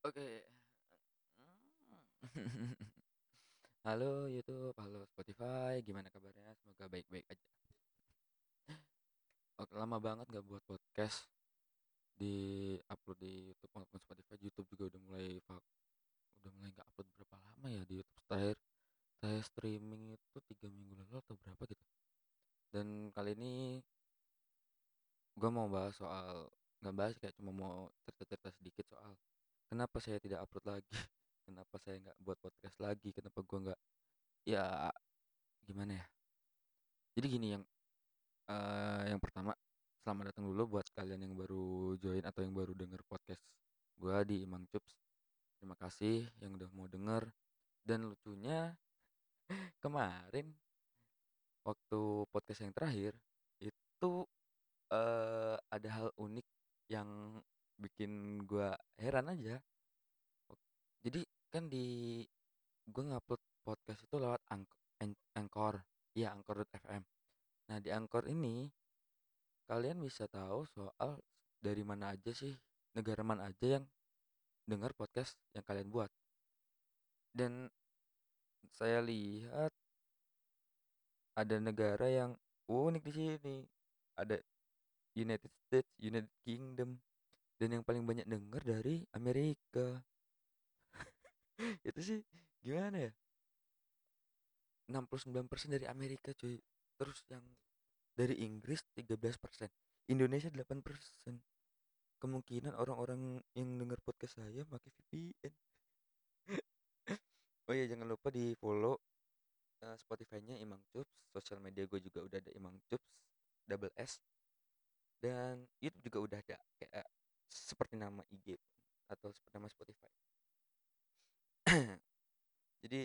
Oke. Halo YouTube, halo Spotify, gimana kabarnya? Semoga baik-baik aja. Oke, lama banget gak buat podcast di upload di YouTube maupun Spotify. YouTube juga udah mulai udah mulai nggak upload berapa lama ya di YouTube terakhir saya streaming itu tiga minggu lalu atau berapa gitu. Dan kali ini gue mau bahas soal nggak bahas kayak cuma mau cerita-cerita sedikit soal kenapa saya tidak upload lagi? Kenapa saya nggak buat podcast lagi? Kenapa gue nggak ya gimana ya? Jadi gini yang uh, yang pertama selamat datang dulu buat kalian yang baru join atau yang baru denger podcast gue di Imang Cups. Terima kasih yang udah mau denger. Dan lucunya kemarin waktu podcast yang terakhir itu uh, ada hal unik yang bikin gue heran aja. Jadi kan di gue ngupload podcast itu lewat Anchor. Ya Anchor.fm nah di Anchor ini kalian bisa tahu soal dari mana aja sih negara mana aja yang dengar podcast yang kalian buat. Dan saya lihat ada negara yang unik di sini. Ada United States United Kingdom dan yang paling banyak dengar dari Amerika. Itu sih gimana ya? 69% dari Amerika cuy. Terus yang dari Inggris 13% Indonesia 8% kemungkinan orang-orang yang dengar podcast saya pakai VPN oh iya jangan lupa di follow uh, Spotify-nya Imang Cups sosial media gue juga udah ada Imang Cups double S dan YouTube juga udah ada kayak seperti nama IG atau seperti nama Spotify. Jadi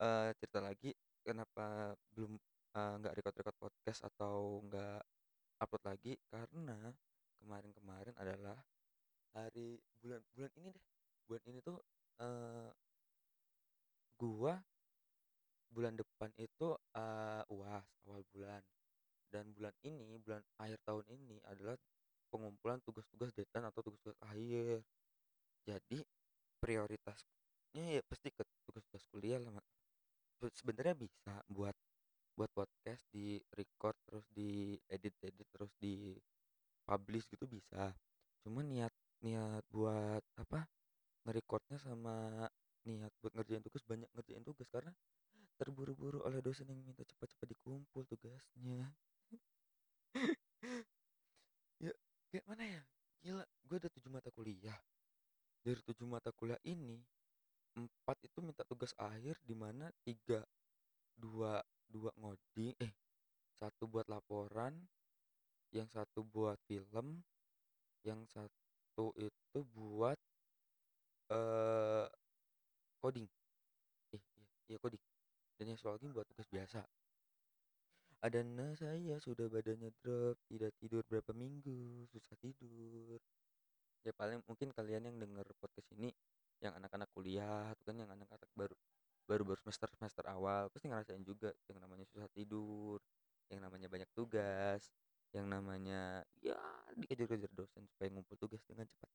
uh, cerita lagi kenapa belum nggak uh, record-record podcast atau nggak upload lagi karena kemarin-kemarin adalah hari bulan bulan ini deh. Bulan ini tuh uh, gua bulan depan itu uh, uas awal bulan. Dan bulan ini bulan akhir tahun ini adalah pengumpulan tugas-tugas deadline atau tugas-tugas akhir. Jadi prioritasnya ya pasti ke tugas-tugas kuliah lah sebenarnya bisa buat buat podcast di record terus di edit edit terus di publish gitu bisa. Cuma niat niat buat apa ngerecordnya sama niat buat ngerjain tugas banyak ngerjain tugas. Karena terburu-buru oleh dosen yang minta cepat-cepat dikumpul tugasnya ya kayak mana ya gila gue ada tujuh mata kuliah dari tujuh mata kuliah ini empat itu minta tugas akhir di mana tiga dua dua ngoding eh satu buat laporan yang satu buat film yang satu itu buat uh, coding. Eh iya, iya coding. Dan yang soal buat tugas biasa. Adana saya sudah badannya drop tidak tidur berapa minggu susah tidur ya paling mungkin kalian yang denger podcast ini yang anak-anak kuliah itu kan yang anak-anak baru baru baru semester semester awal pasti ngerasain juga yang namanya susah tidur yang namanya banyak tugas yang namanya ya dikejar-kejar dosen supaya ngumpul tugas dengan cepat.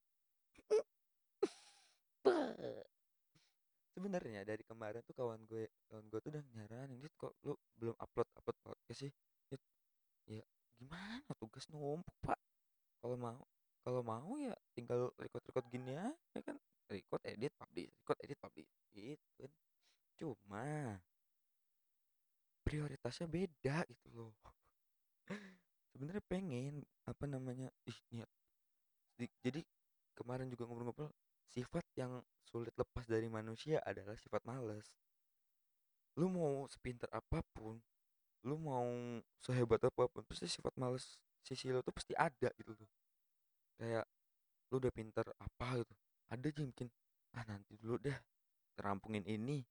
Sebenarnya dari kemarin tuh kawan gue kawan gue tuh udah nyaranin dit kok lu belum upload upload podcast sih? Ya gimana tugas numpuk pak? Kalau mau kalau mau ya tinggal record record gini ya ya kan. Record edit publish record edit publish. Gitu kan. Cuma prioritasnya beda gitu loh. Sebenarnya pengen apa namanya ih niat. Jadi kemarin juga ngobrol-ngobrol sifat yang sulit lepas dari manusia adalah sifat males. Lu mau sepintar apa pun lu mau sehebat apa pun pasti sifat males sisi lu tuh pasti ada gitu loh kayak lu udah pinter apa gitu? Ada aja mungkin ah nanti dulu deh terampungin ini.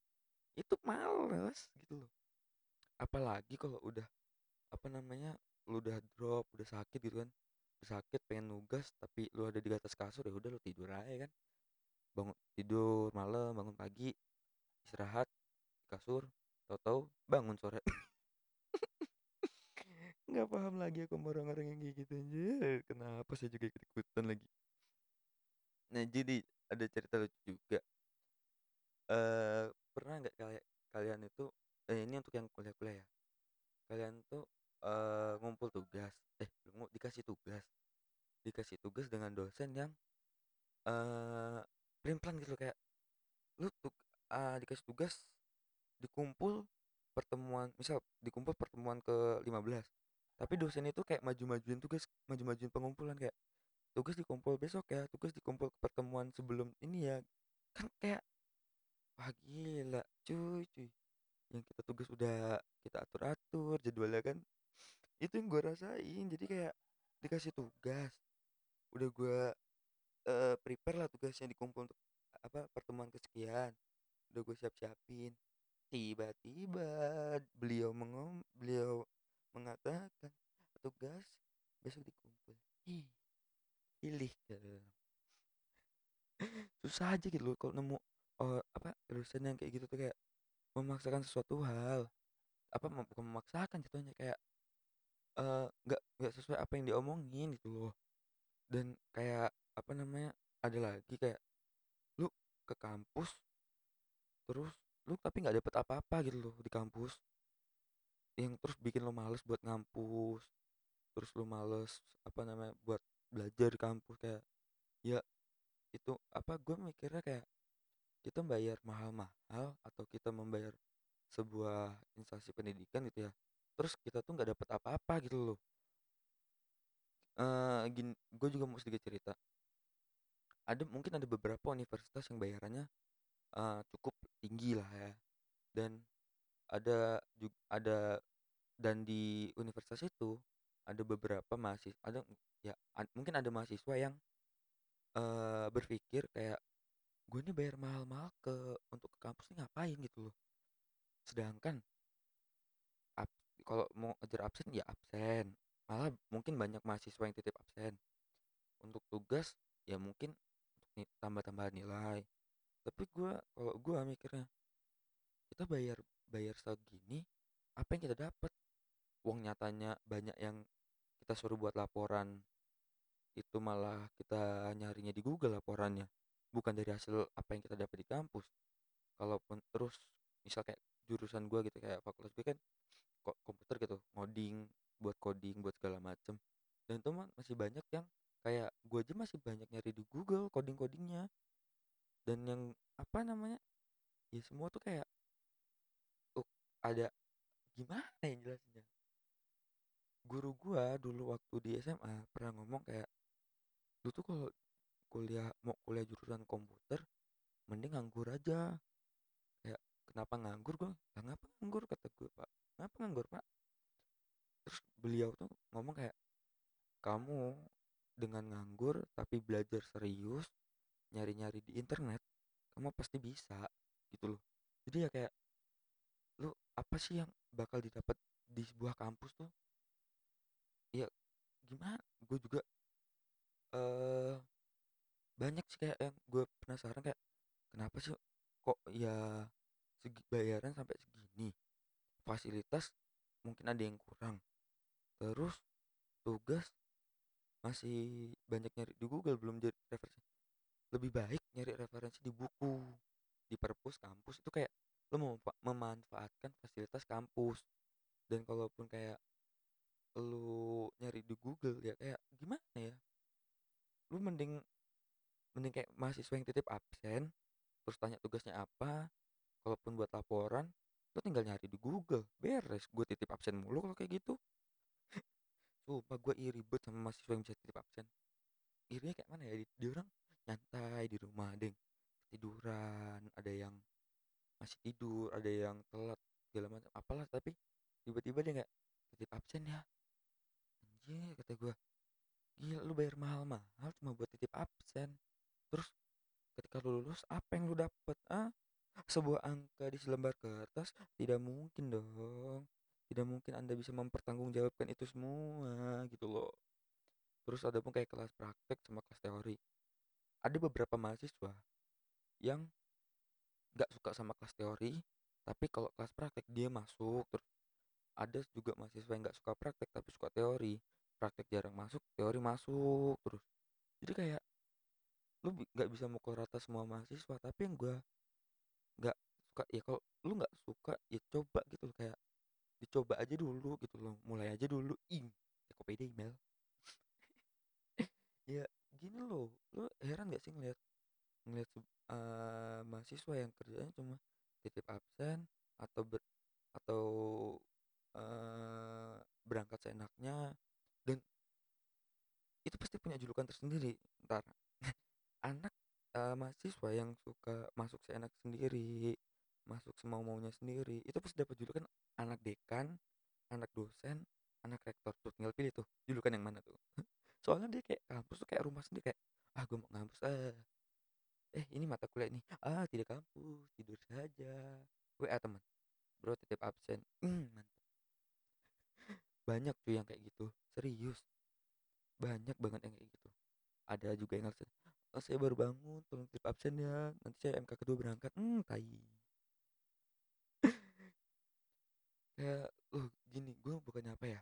Itu males gitu loh. Apalagi kalau udah apa namanya lu udah drop udah sakit gitu kan. Udah sakit pengen nugas tapi lu ada di atas kasur ya udah lu tidur aja kan. Bangun tidur malam bangun pagi istirahat di kasur tahu-tahu bangun sore nggak paham lagi aku sama orang-orang yang kayak gitu aja kenapa saya juga ikut ikutan lagi nah jadi ada cerita lucu juga. Eh, pernah nggak kayak kalian itu eh, ini untuk yang kuliah-kuliah ya. Kalian tuh eh, ngumpul tugas, eh dikasih tugas, dikasih tugas dengan dosen yang eh plan gitu kayak lu tuh ah, dikasih tugas dikumpul pertemuan misal dikumpul pertemuan ke 15 tapi dosen itu kayak maju-majuin tugas maju-majuin pengumpulan kayak tugas dikumpul besok ya tugas dikumpul ke pertemuan sebelum ini ya. Kan kayak wah gila cuy cuy. Yang kita tugas udah kita atur-atur jadwalnya kan. Itu yang gue rasain. Jadi kayak dikasih tugas. Udah gue eh, prepare lah tugasnya dikumpul untuk apa pertemuan kesekian. Udah gue siap-siapin. Tiba-tiba beliau mengom beliau mengatakan tugas besok dikumpul. Ih. Pilih gitu susah aja gitu loh kalau nemu oh, apa dosen yang kayak gitu tuh kayak memaksakan sesuatu hal. Apa mem- bukan memaksakan jatuhnya kayak eh, nggak nggak sesuai apa yang diomongin gitu loh. Dan kayak apa namanya ada lagi kayak lu ke kampus terus lu tapi nggak dapet apa-apa gitu loh di kampus yang terus bikin lo males buat ngampus terus lu males apa namanya buat belajar di kampus kayak ya itu apa gue mikirnya kayak kita bayar mahal-mahal atau kita membayar sebuah instansi pendidikan gitu ya terus kita tuh nggak dapet apa-apa gitu loh. Eh gini gue juga mau sedikit cerita. Ada mungkin ada beberapa universitas yang bayarannya eh, cukup tinggi lah ya dan ada juga ada dan di universitas itu ada beberapa mahasiswa ada ya ad- mungkin ada mahasiswa yang eh, berpikir kayak gue ini bayar mahal-mahal ke untuk ke kampus ini ngapain? gitu loh. Sedangkan kalau mau ngejar absen ya absen. Malah mungkin banyak mahasiswa yang titip absen. Untuk tugas ya mungkin untuk ni- tambah-tambahan nilai. Tapi gue kalau gue mikirnya kita bayar bayar segini apa yang kita dapat uang nyatanya banyak yang kita suruh buat laporan itu malah kita nyarinya di Google laporannya bukan dari hasil apa yang kita dapat di kampus. Kalaupun terus misal kayak jurusan gue gitu kayak fakultas gue kan kok komputer gitu ngoding buat coding buat segala macem. Dan itu masih banyak yang kayak gue aja masih banyak nyari di Google coding codingnya dan yang apa namanya ya semua tuh kayak ada gimana ya jelasinnya? Guru gua dulu waktu di SMA pernah ngomong kayak lu tuh kalau kuliah mau kuliah jurusan komputer mending nganggur aja. Kayak kenapa nganggur? Gua lah ngapa nganggur? kata gue pak. Ngapa nganggur pak? Terus beliau tuh ngomong kayak kamu dengan nganggur tapi belajar serius nyari-nyari di internet kamu pasti bisa gitu loh. Jadi ya kayak lu apa sih yang bakal didapat di sebuah kampus tuh? Ya gimana? Gue juga eh banyak sih kayak yang gue penasaran kayak kenapa sih kok ya segi bayaran sampai segini? Fasilitas mungkin ada yang kurang. Terus tugas masih banyak nyari di Google belum jadi referensi. Lebih baik nyari referensi di buku di perpus kampus itu kayak lo memfa- memanfaatkan fasilitas kampus. Dan kalaupun kayak lu nyari di Google ya kayak gimana ya? Lu mending mending kayak mahasiswa yang titip absen terus tanya tugasnya apa kalaupun buat laporan lu tinggal nyari di Google. Beres gue titip absen mulu kalau kayak gitu. Sumpah gue iri banget sama mahasiswa yang bisa titip absen. Irinya kayak mana ya? Di- orang nyantai di rumah deng tiduran ada yang masih tidur ada yang telat segala macam apalah tapi tiba-tiba dia nggak titip absen ya. Anjir kata gue gila lu bayar mahal-mahal cuma buat titip absen. Terus ketika lu lulus apa yang lu dapet? Ah sebuah angka di selembar kertas tidak mungkin dong. Tidak mungkin anda bisa mempertanggungjawabkan itu semua gitu loh. Terus ada pun kayak kelas praktek sama kelas teori. Ada beberapa mahasiswa yang nggak suka sama kelas teori tapi kalau kelas praktek dia masuk terus ada juga mahasiswa yang nggak suka praktek tapi suka teori. Praktek jarang masuk teori masuk terus. Jadi kayak lu nggak bisa mukul rata semua mahasiswa tapi yang gua nggak suka ya kalau lu nggak suka ya coba gitu loh kayak dicoba aja dulu gitu loh mulai aja dulu. Ing pede email. Ya gini loh lu heran gak sih ngeliat ngeliat se- eh, mahasiswa yang kerjanya cuma titip absen atau ber, atau eh, berangkat seenaknya dan itu pasti punya julukan tersendiri. Ntar anak eh, mahasiswa yang suka masuk seenak sendiri masuk semau maunya sendiri itu pasti dapat julukan anak dekan anak dosen anak rektor. Tuh tinggal pilih tuh julukan yang mana tuh. Soalnya dia kayak kampus tuh kayak rumah sendiri kayak ah gue mau ngampus ah eh ini mata kuliah ini ah tidak kampus tidur saja. WA teman. Bro titip absen. Hmm, mantap. Banyak cuy yang kayak gitu. Serius. Banyak banget yang kayak gitu. Ada juga yang alasan "Oh, saya baru bangun tolong titip absen ya. Nanti saya MK kedua berangkat. Hmm tai. Kayak loh gini gue bukannya apa ya?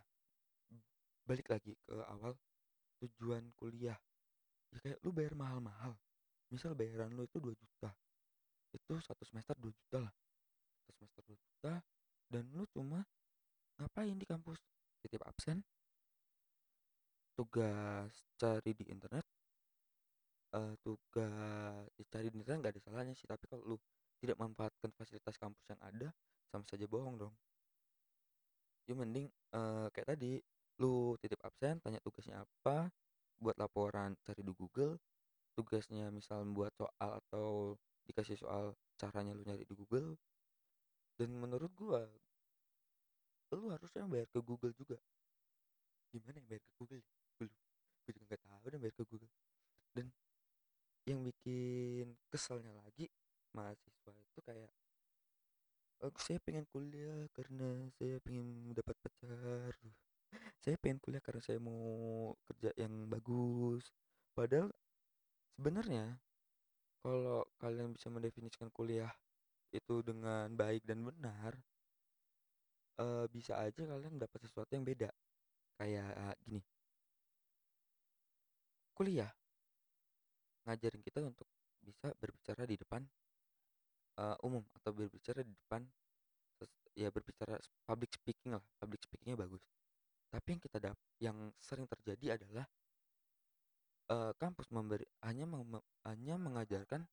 Balik lagi ke awal tujuan kuliah. Ya kayak lu bayar mahal-mahal misal bayaran lu itu 2 juta itu satu semester 2 juta lah. Satu semester 2 juta dan lu cuma ngapain di kampus? Titip absen. Tugas cari di internet eh, tugas dicari di internet nggak ada salahnya sih tapi kalau lu tidak memanfaatkan fasilitas kampus yang ada sama saja bohong dong. Ya mending eh, kayak tadi lu titip absen tanya tugasnya apa buat laporan cari di Google tugasnya misal buat soal atau dikasih soal caranya lu nyari di Google dan menurut gua lu harusnya bayar ke Google juga gimana yang bayar ke Google ya? Belum. Gue juga nggak tahu dan bayar ke Google. Dan yang bikin keselnya lagi mahasiswa itu kayak aku saya pengen kuliah karena saya pengen dapat pacar. Saya pengen kuliah karena saya mau kerja yang bagus. Padahal sebenarnya kalau kalian bisa mendefinisikan kuliah itu dengan baik dan benar, eh, bisa aja kalian dapat sesuatu yang beda. Kayak eh, gini, kuliah. Ngajarin kita untuk bisa berbicara di depan eh, umum atau berbicara di depan ya berbicara public speaking lah. Public speakingnya bagus. Tapi yang kita dap yang sering terjadi adalah eh, kampus memberi hanya hanya mengajarkan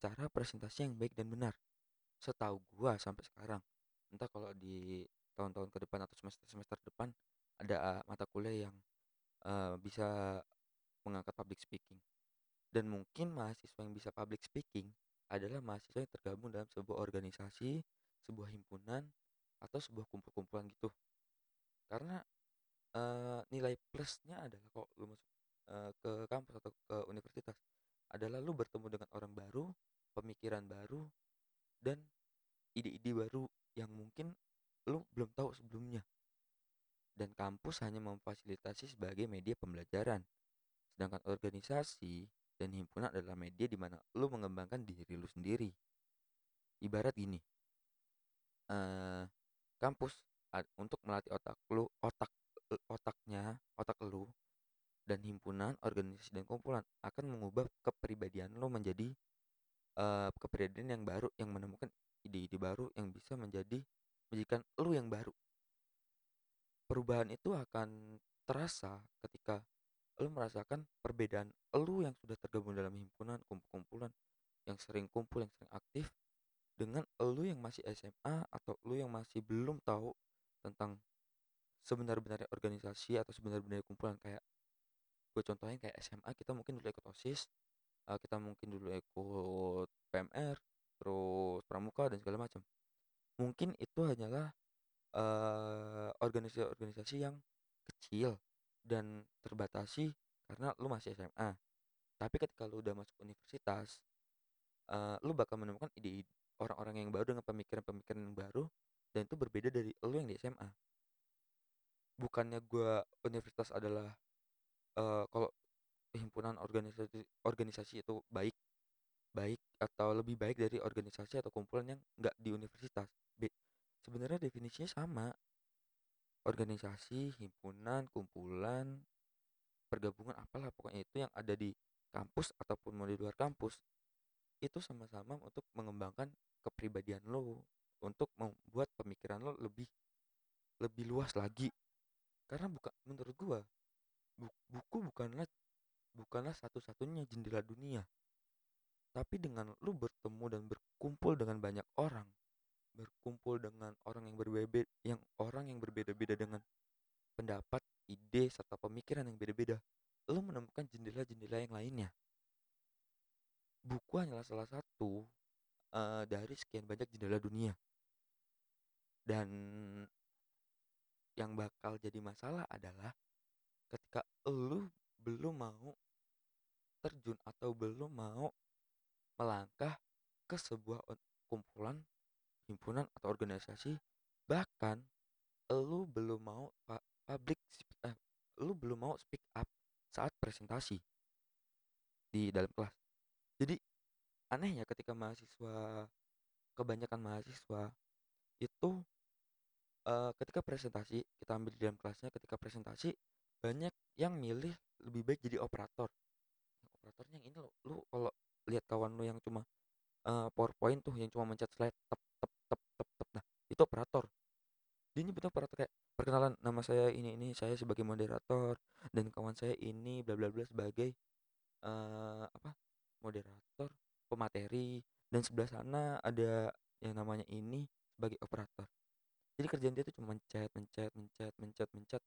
cara presentasi yang baik dan benar setahu gua sampai sekarang entah kalau di tahun-tahun ke depan atau semester-semester depan ada eh, mata kuliah yang eh, bisa mengangkat public speaking dan mungkin mahasiswa yang bisa public speaking adalah mahasiswa yang tergabung dalam sebuah organisasi, sebuah himpunan, atau sebuah kumpul-kumpulan gitu. Karena eh, nilai plusnya adalah kalau lu masuk eh, ke kampus atau ke universitas adalah lu bertemu dengan orang baru, pemikiran baru, dan ide-ide baru yang mungkin lu belum tahu sebelumnya. Dan kampus hanya memfasilitasi sebagai media pembelajaran. Sedangkan organisasi dan himpunan adalah media di mana lu mengembangkan diri lu sendiri. Ibarat gini, eh kampus untuk melatih otak lu, otak otaknya, otak lu dan himpunan, organisasi dan kumpulan akan mengubah kepribadian lu menjadi eh, kepribadian yang baru yang menemukan ide-ide baru yang bisa menjadi menjadikan lu yang baru. Perubahan itu akan terasa ketika lu merasakan perbedaan lu yang sudah tergabung dalam himpunan, kumpul-kumpulan, yang sering kumpul, yang sering aktif, dengan lu yang masih SMA atau lu yang masih belum tahu tentang sebenar-benarnya organisasi atau sebenar-benarnya kumpulan kayak gue contohin kayak SMA kita mungkin dulu ikut OSIS, eh, kita mungkin dulu ikut PMR, terus pramuka dan segala macam. Mungkin itu hanyalah eh, organisasi-organisasi yang kecil dan terbatasi karena lu masih SMA. Tapi ketika lu udah masuk universitas, eh, lu bakal menemukan ide orang-orang yang baru dengan pemikiran-pemikiran yang baru dan itu berbeda dari lu yang di SMA. Bukannya gua universitas adalah eh, kalau himpunan organisasi organisasi itu baik baik atau lebih baik dari organisasi atau kumpulan yang nggak di universitas. Be- sebenarnya definisinya sama. Organisasi, himpunan, kumpulan, pergabungan apalah pokoknya itu yang ada di kampus ataupun mau di luar kampus itu sama-sama untuk mengembangkan kepribadian lo untuk membuat pemikiran lo lebih lebih luas lagi karena bukan menurut gua bu- buku bukanlah bukanlah satu-satunya jendela dunia tapi dengan lu bertemu dan berkumpul dengan banyak orang berkumpul dengan yang berbeda yang orang yang berbeda-beda dengan pendapat ide serta pemikiran yang beda-beda lu menemukan jendela-jendela yang lainnya. Buku hanyalah salah satu eh, dari sekian banyak jendela dunia. Dan yang bakal jadi masalah adalah ketika lu belum mau terjun atau belum mau melangkah ke sebuah kumpulan, himpunan atau organisasi, bahkan lu belum mau public eh, lu belum mau speak up saat presentasi di dalam kelas. Jadi anehnya ketika mahasiswa kebanyakan mahasiswa itu eh, ketika presentasi kita ambil di dalam kelasnya ketika presentasi banyak yang milih lebih baik jadi operator operatornya yang ini lo lu kalau lihat kawan lu yang cuma eh, PowerPoint tuh yang cuma mencet slide tep tep tep tep tep nah itu operator. Dia nyebutnya operator kayak perkenalan nama saya ini ini saya sebagai moderator dan kawan saya ini bla bla bla sebagai eh apa moderator pemateri dan sebelah sana ada yang namanya ini sebagai operator. Jadi kerjaan dia tuh cuma mencet mencet mencet mencet mencet.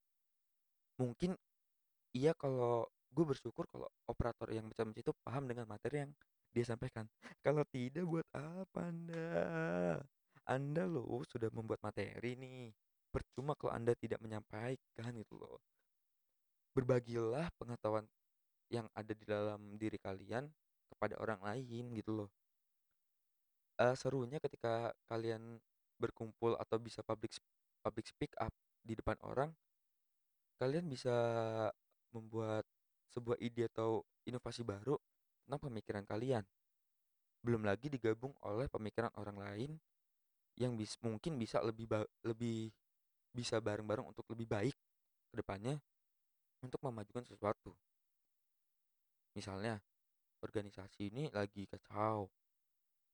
Mungkin iya kalau gue bersyukur kalau operator yang mencet-mencet itu paham dengan materi yang dia sampaikan. Kalau tidak buat apa anda anda loh sudah membuat materi nih. Percuma kalau anda tidak menyampaikan gitu loh. Berbagilah pengetahuan yang ada di dalam diri kalian kepada orang lain gitu loh. Eh, serunya ketika kalian berkumpul atau bisa public public speak up di depan orang kalian bisa membuat sebuah ide atau inovasi baru tentang pemikiran kalian. Belum lagi digabung oleh pemikiran orang lain yang bis, mungkin bisa lebih ba- lebih bisa bareng-bareng untuk lebih baik ke depannya untuk memajukan sesuatu. Misalnya, organisasi ini lagi kacau.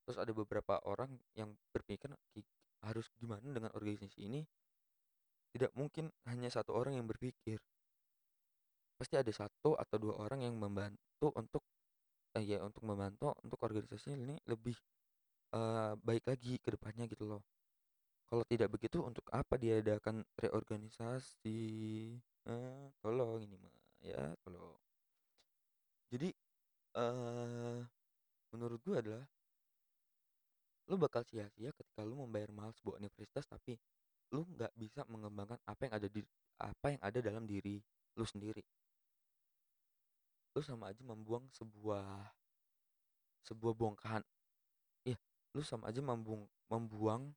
Terus ada beberapa orang yang berpikir "Ki- harus gimana dengan organisasi ini? Tidak mungkin hanya satu orang yang berpikir. Pasti ada satu atau dua orang yang membantu untuk eh, ya untuk membantu untuk organisasi ini lebih eh, baik lagi ke depannya gitu loh. Kalau tidak begitu untuk apa diadakan reorganisasi? Eh, tolong ini mah ya, tolong. Jadi eh menurut gua adalah lu bakal sia-sia ketika lu membayar mahal sebuah universitas tapi lu nggak bisa mengembangkan apa yang ada di apa yang ada dalam diri lu sendiri. Lu sama aja membuang sebuah sebuah bongkahan. Lu sama aja membuang membuang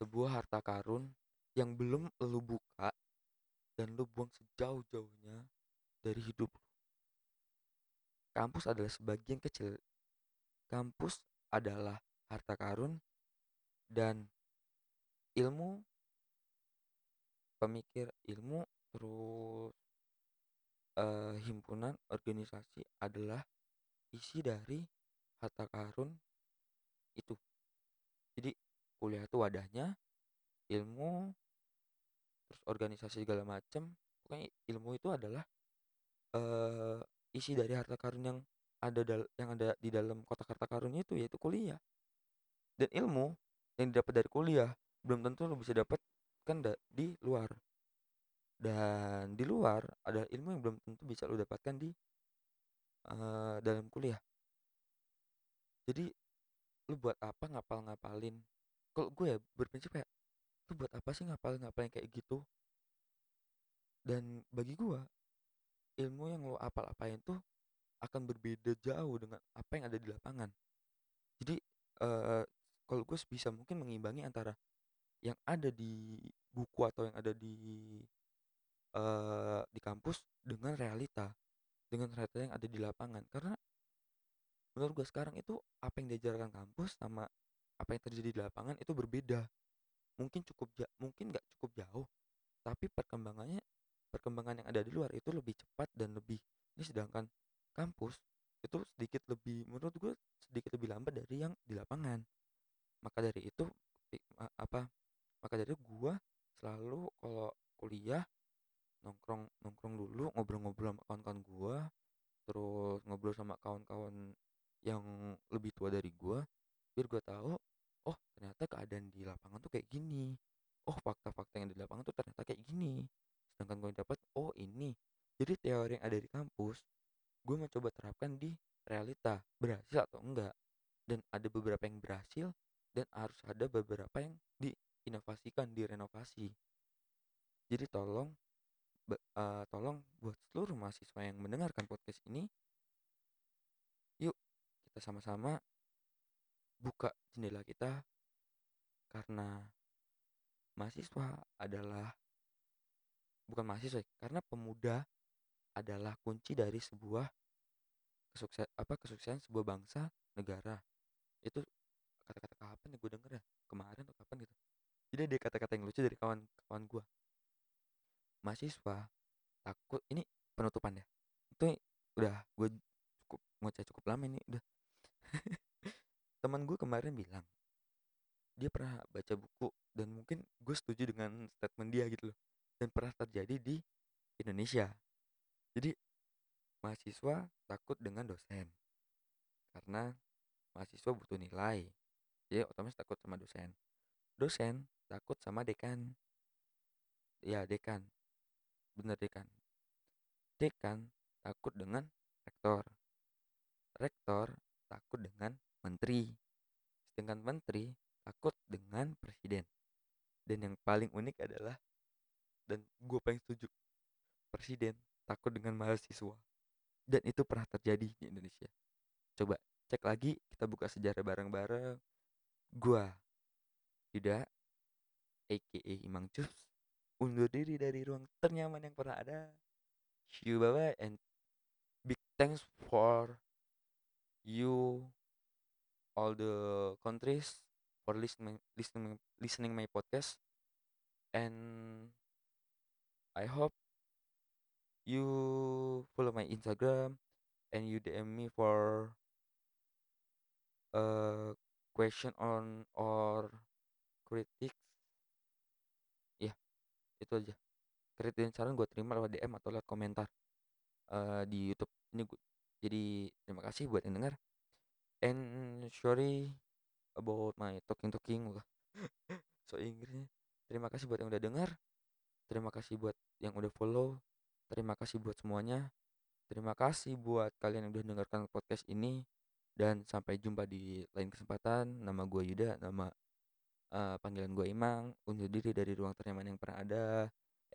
sebuah harta karun yang belum lu buka dan lu buang sejauh-jauhnya dari hidup. lu. Kampus adalah sebagian kecil. Kampus adalah harta karun dan ilmu, pemikir ilmu, terus eh, himpunan organisasi adalah isi dari harta karun itu. Jadi kuliah itu wadahnya, ilmu, terus organisasi segala macam. Pokoknya ilmu itu adalah eh isi dari harta karun yang ada yang ada di dalam kotak harta karun itu yaitu kuliah. Dan ilmu yang didapat dari kuliah belum tentu lo bisa dapat kan di luar. Dan di luar ada ilmu yang belum tentu bisa lo dapatkan di eh, dalam kuliah. Jadi lu buat apa ngapal-ngapalin? Kalau gue ya berprinsip kayak lu buat apa sih ngapalin-ngapalin kayak gitu? Dan bagi gua ilmu yang lo apal-apalin tuh akan berbeda jauh dengan apa yang ada di lapangan. Jadi eh kalau gue bisa mungkin mengimbangi antara yang ada di buku atau yang ada di eh di kampus dengan realita, dengan realita yang ada di lapangan. Karena menurut gue sekarang itu apa yang diajarkan kampus sama apa yang terjadi di lapangan itu berbeda. Mungkin cukup ja- mungkin nggak cukup jauh, tapi perkembangannya perkembangan yang ada di luar itu lebih cepat dan lebih ini sedangkan kampus itu sedikit lebih menurut gue sedikit lebih lambat dari yang di lapangan maka dari itu apa maka dari itu gue selalu kalau kuliah nongkrong nongkrong dulu ngobrol-ngobrol sama kawan-kawan gue terus ngobrol sama kawan-kawan yang lebih tua dari gue biar gue tahu oh ternyata keadaan di lapangan tuh kayak gini. Oh fakta-fakta yang di lapangan tuh ternyata kayak gini. Sedangkan gue dapat oh ini. Jadi teori yang ada di kampus gue mencoba terapkan di realita berhasil atau enggak. Dan ada beberapa yang berhasil dan harus ada beberapa yang diinovasikan direnovasi. Jadi tolong uh, tolong buat seluruh mahasiswa yang mendengarkan podcast ini sama-sama buka jendela kita karena mahasiswa adalah bukan mahasiswa karena pemuda adalah kunci dari sebuah kesukses apa kesuksesan sebuah bangsa negara. Itu kata-kata kapan ya gue denger ya? Kemarin atau kapan gitu. Jadi ada kata-kata yang lucu dari kawan-kawan gue mahasiswa takut ini penutupan ya. Itu udah gue cukup ngoceh cukup lama ini udah teman gue kemarin bilang dia pernah baca buku dan mungkin gue setuju dengan statement dia gitu loh dan pernah terjadi di Indonesia. Jadi mahasiswa takut dengan dosen karena mahasiswa butuh nilai. Jadi otomatis takut sama dosen. Dosen takut sama dekan. Ya dekan. Bener dekan. Dekan takut dengan rektor. Rektor takut dengan menteri. Sedangkan menteri takut dengan presiden. Dan yang paling unik adalah dan gue paling setuju presiden takut dengan mahasiswa. Dan itu pernah terjadi di Indonesia. Coba cek lagi kita buka sejarah bareng-bareng. Gue tidak aka Imang Cus undur diri dari ruang ternyaman yang pernah ada. See you bye bye and big thanks for you all the countries for listening listening listening my podcast. And I hope you follow my Instagram and you DM me for a question on or critics. Ya itu aja. Kritik dan saran gue terima lewat DM atau lewat komentar uh, di YouTube. Ini gue jadi terima kasih buat yang dengar and sorry about my talking talking so Inggrisnya. Terima kasih buat yang udah dengar terima kasih buat yang udah follow. Terima kasih buat semuanya. Terima kasih buat kalian yang udah dengarkan podcast ini. Dan sampai jumpa di lain kesempatan. Nama gue Yuda. Nama uh, panggilan gue Imang. Undur diri dari ruang ternyaman yang pernah ada.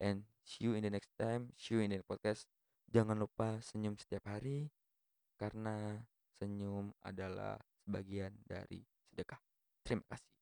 And see you in the next time. See you in the podcast. Jangan lupa senyum setiap hari karena senyum adalah sebagian dari sedekah. Terima kasih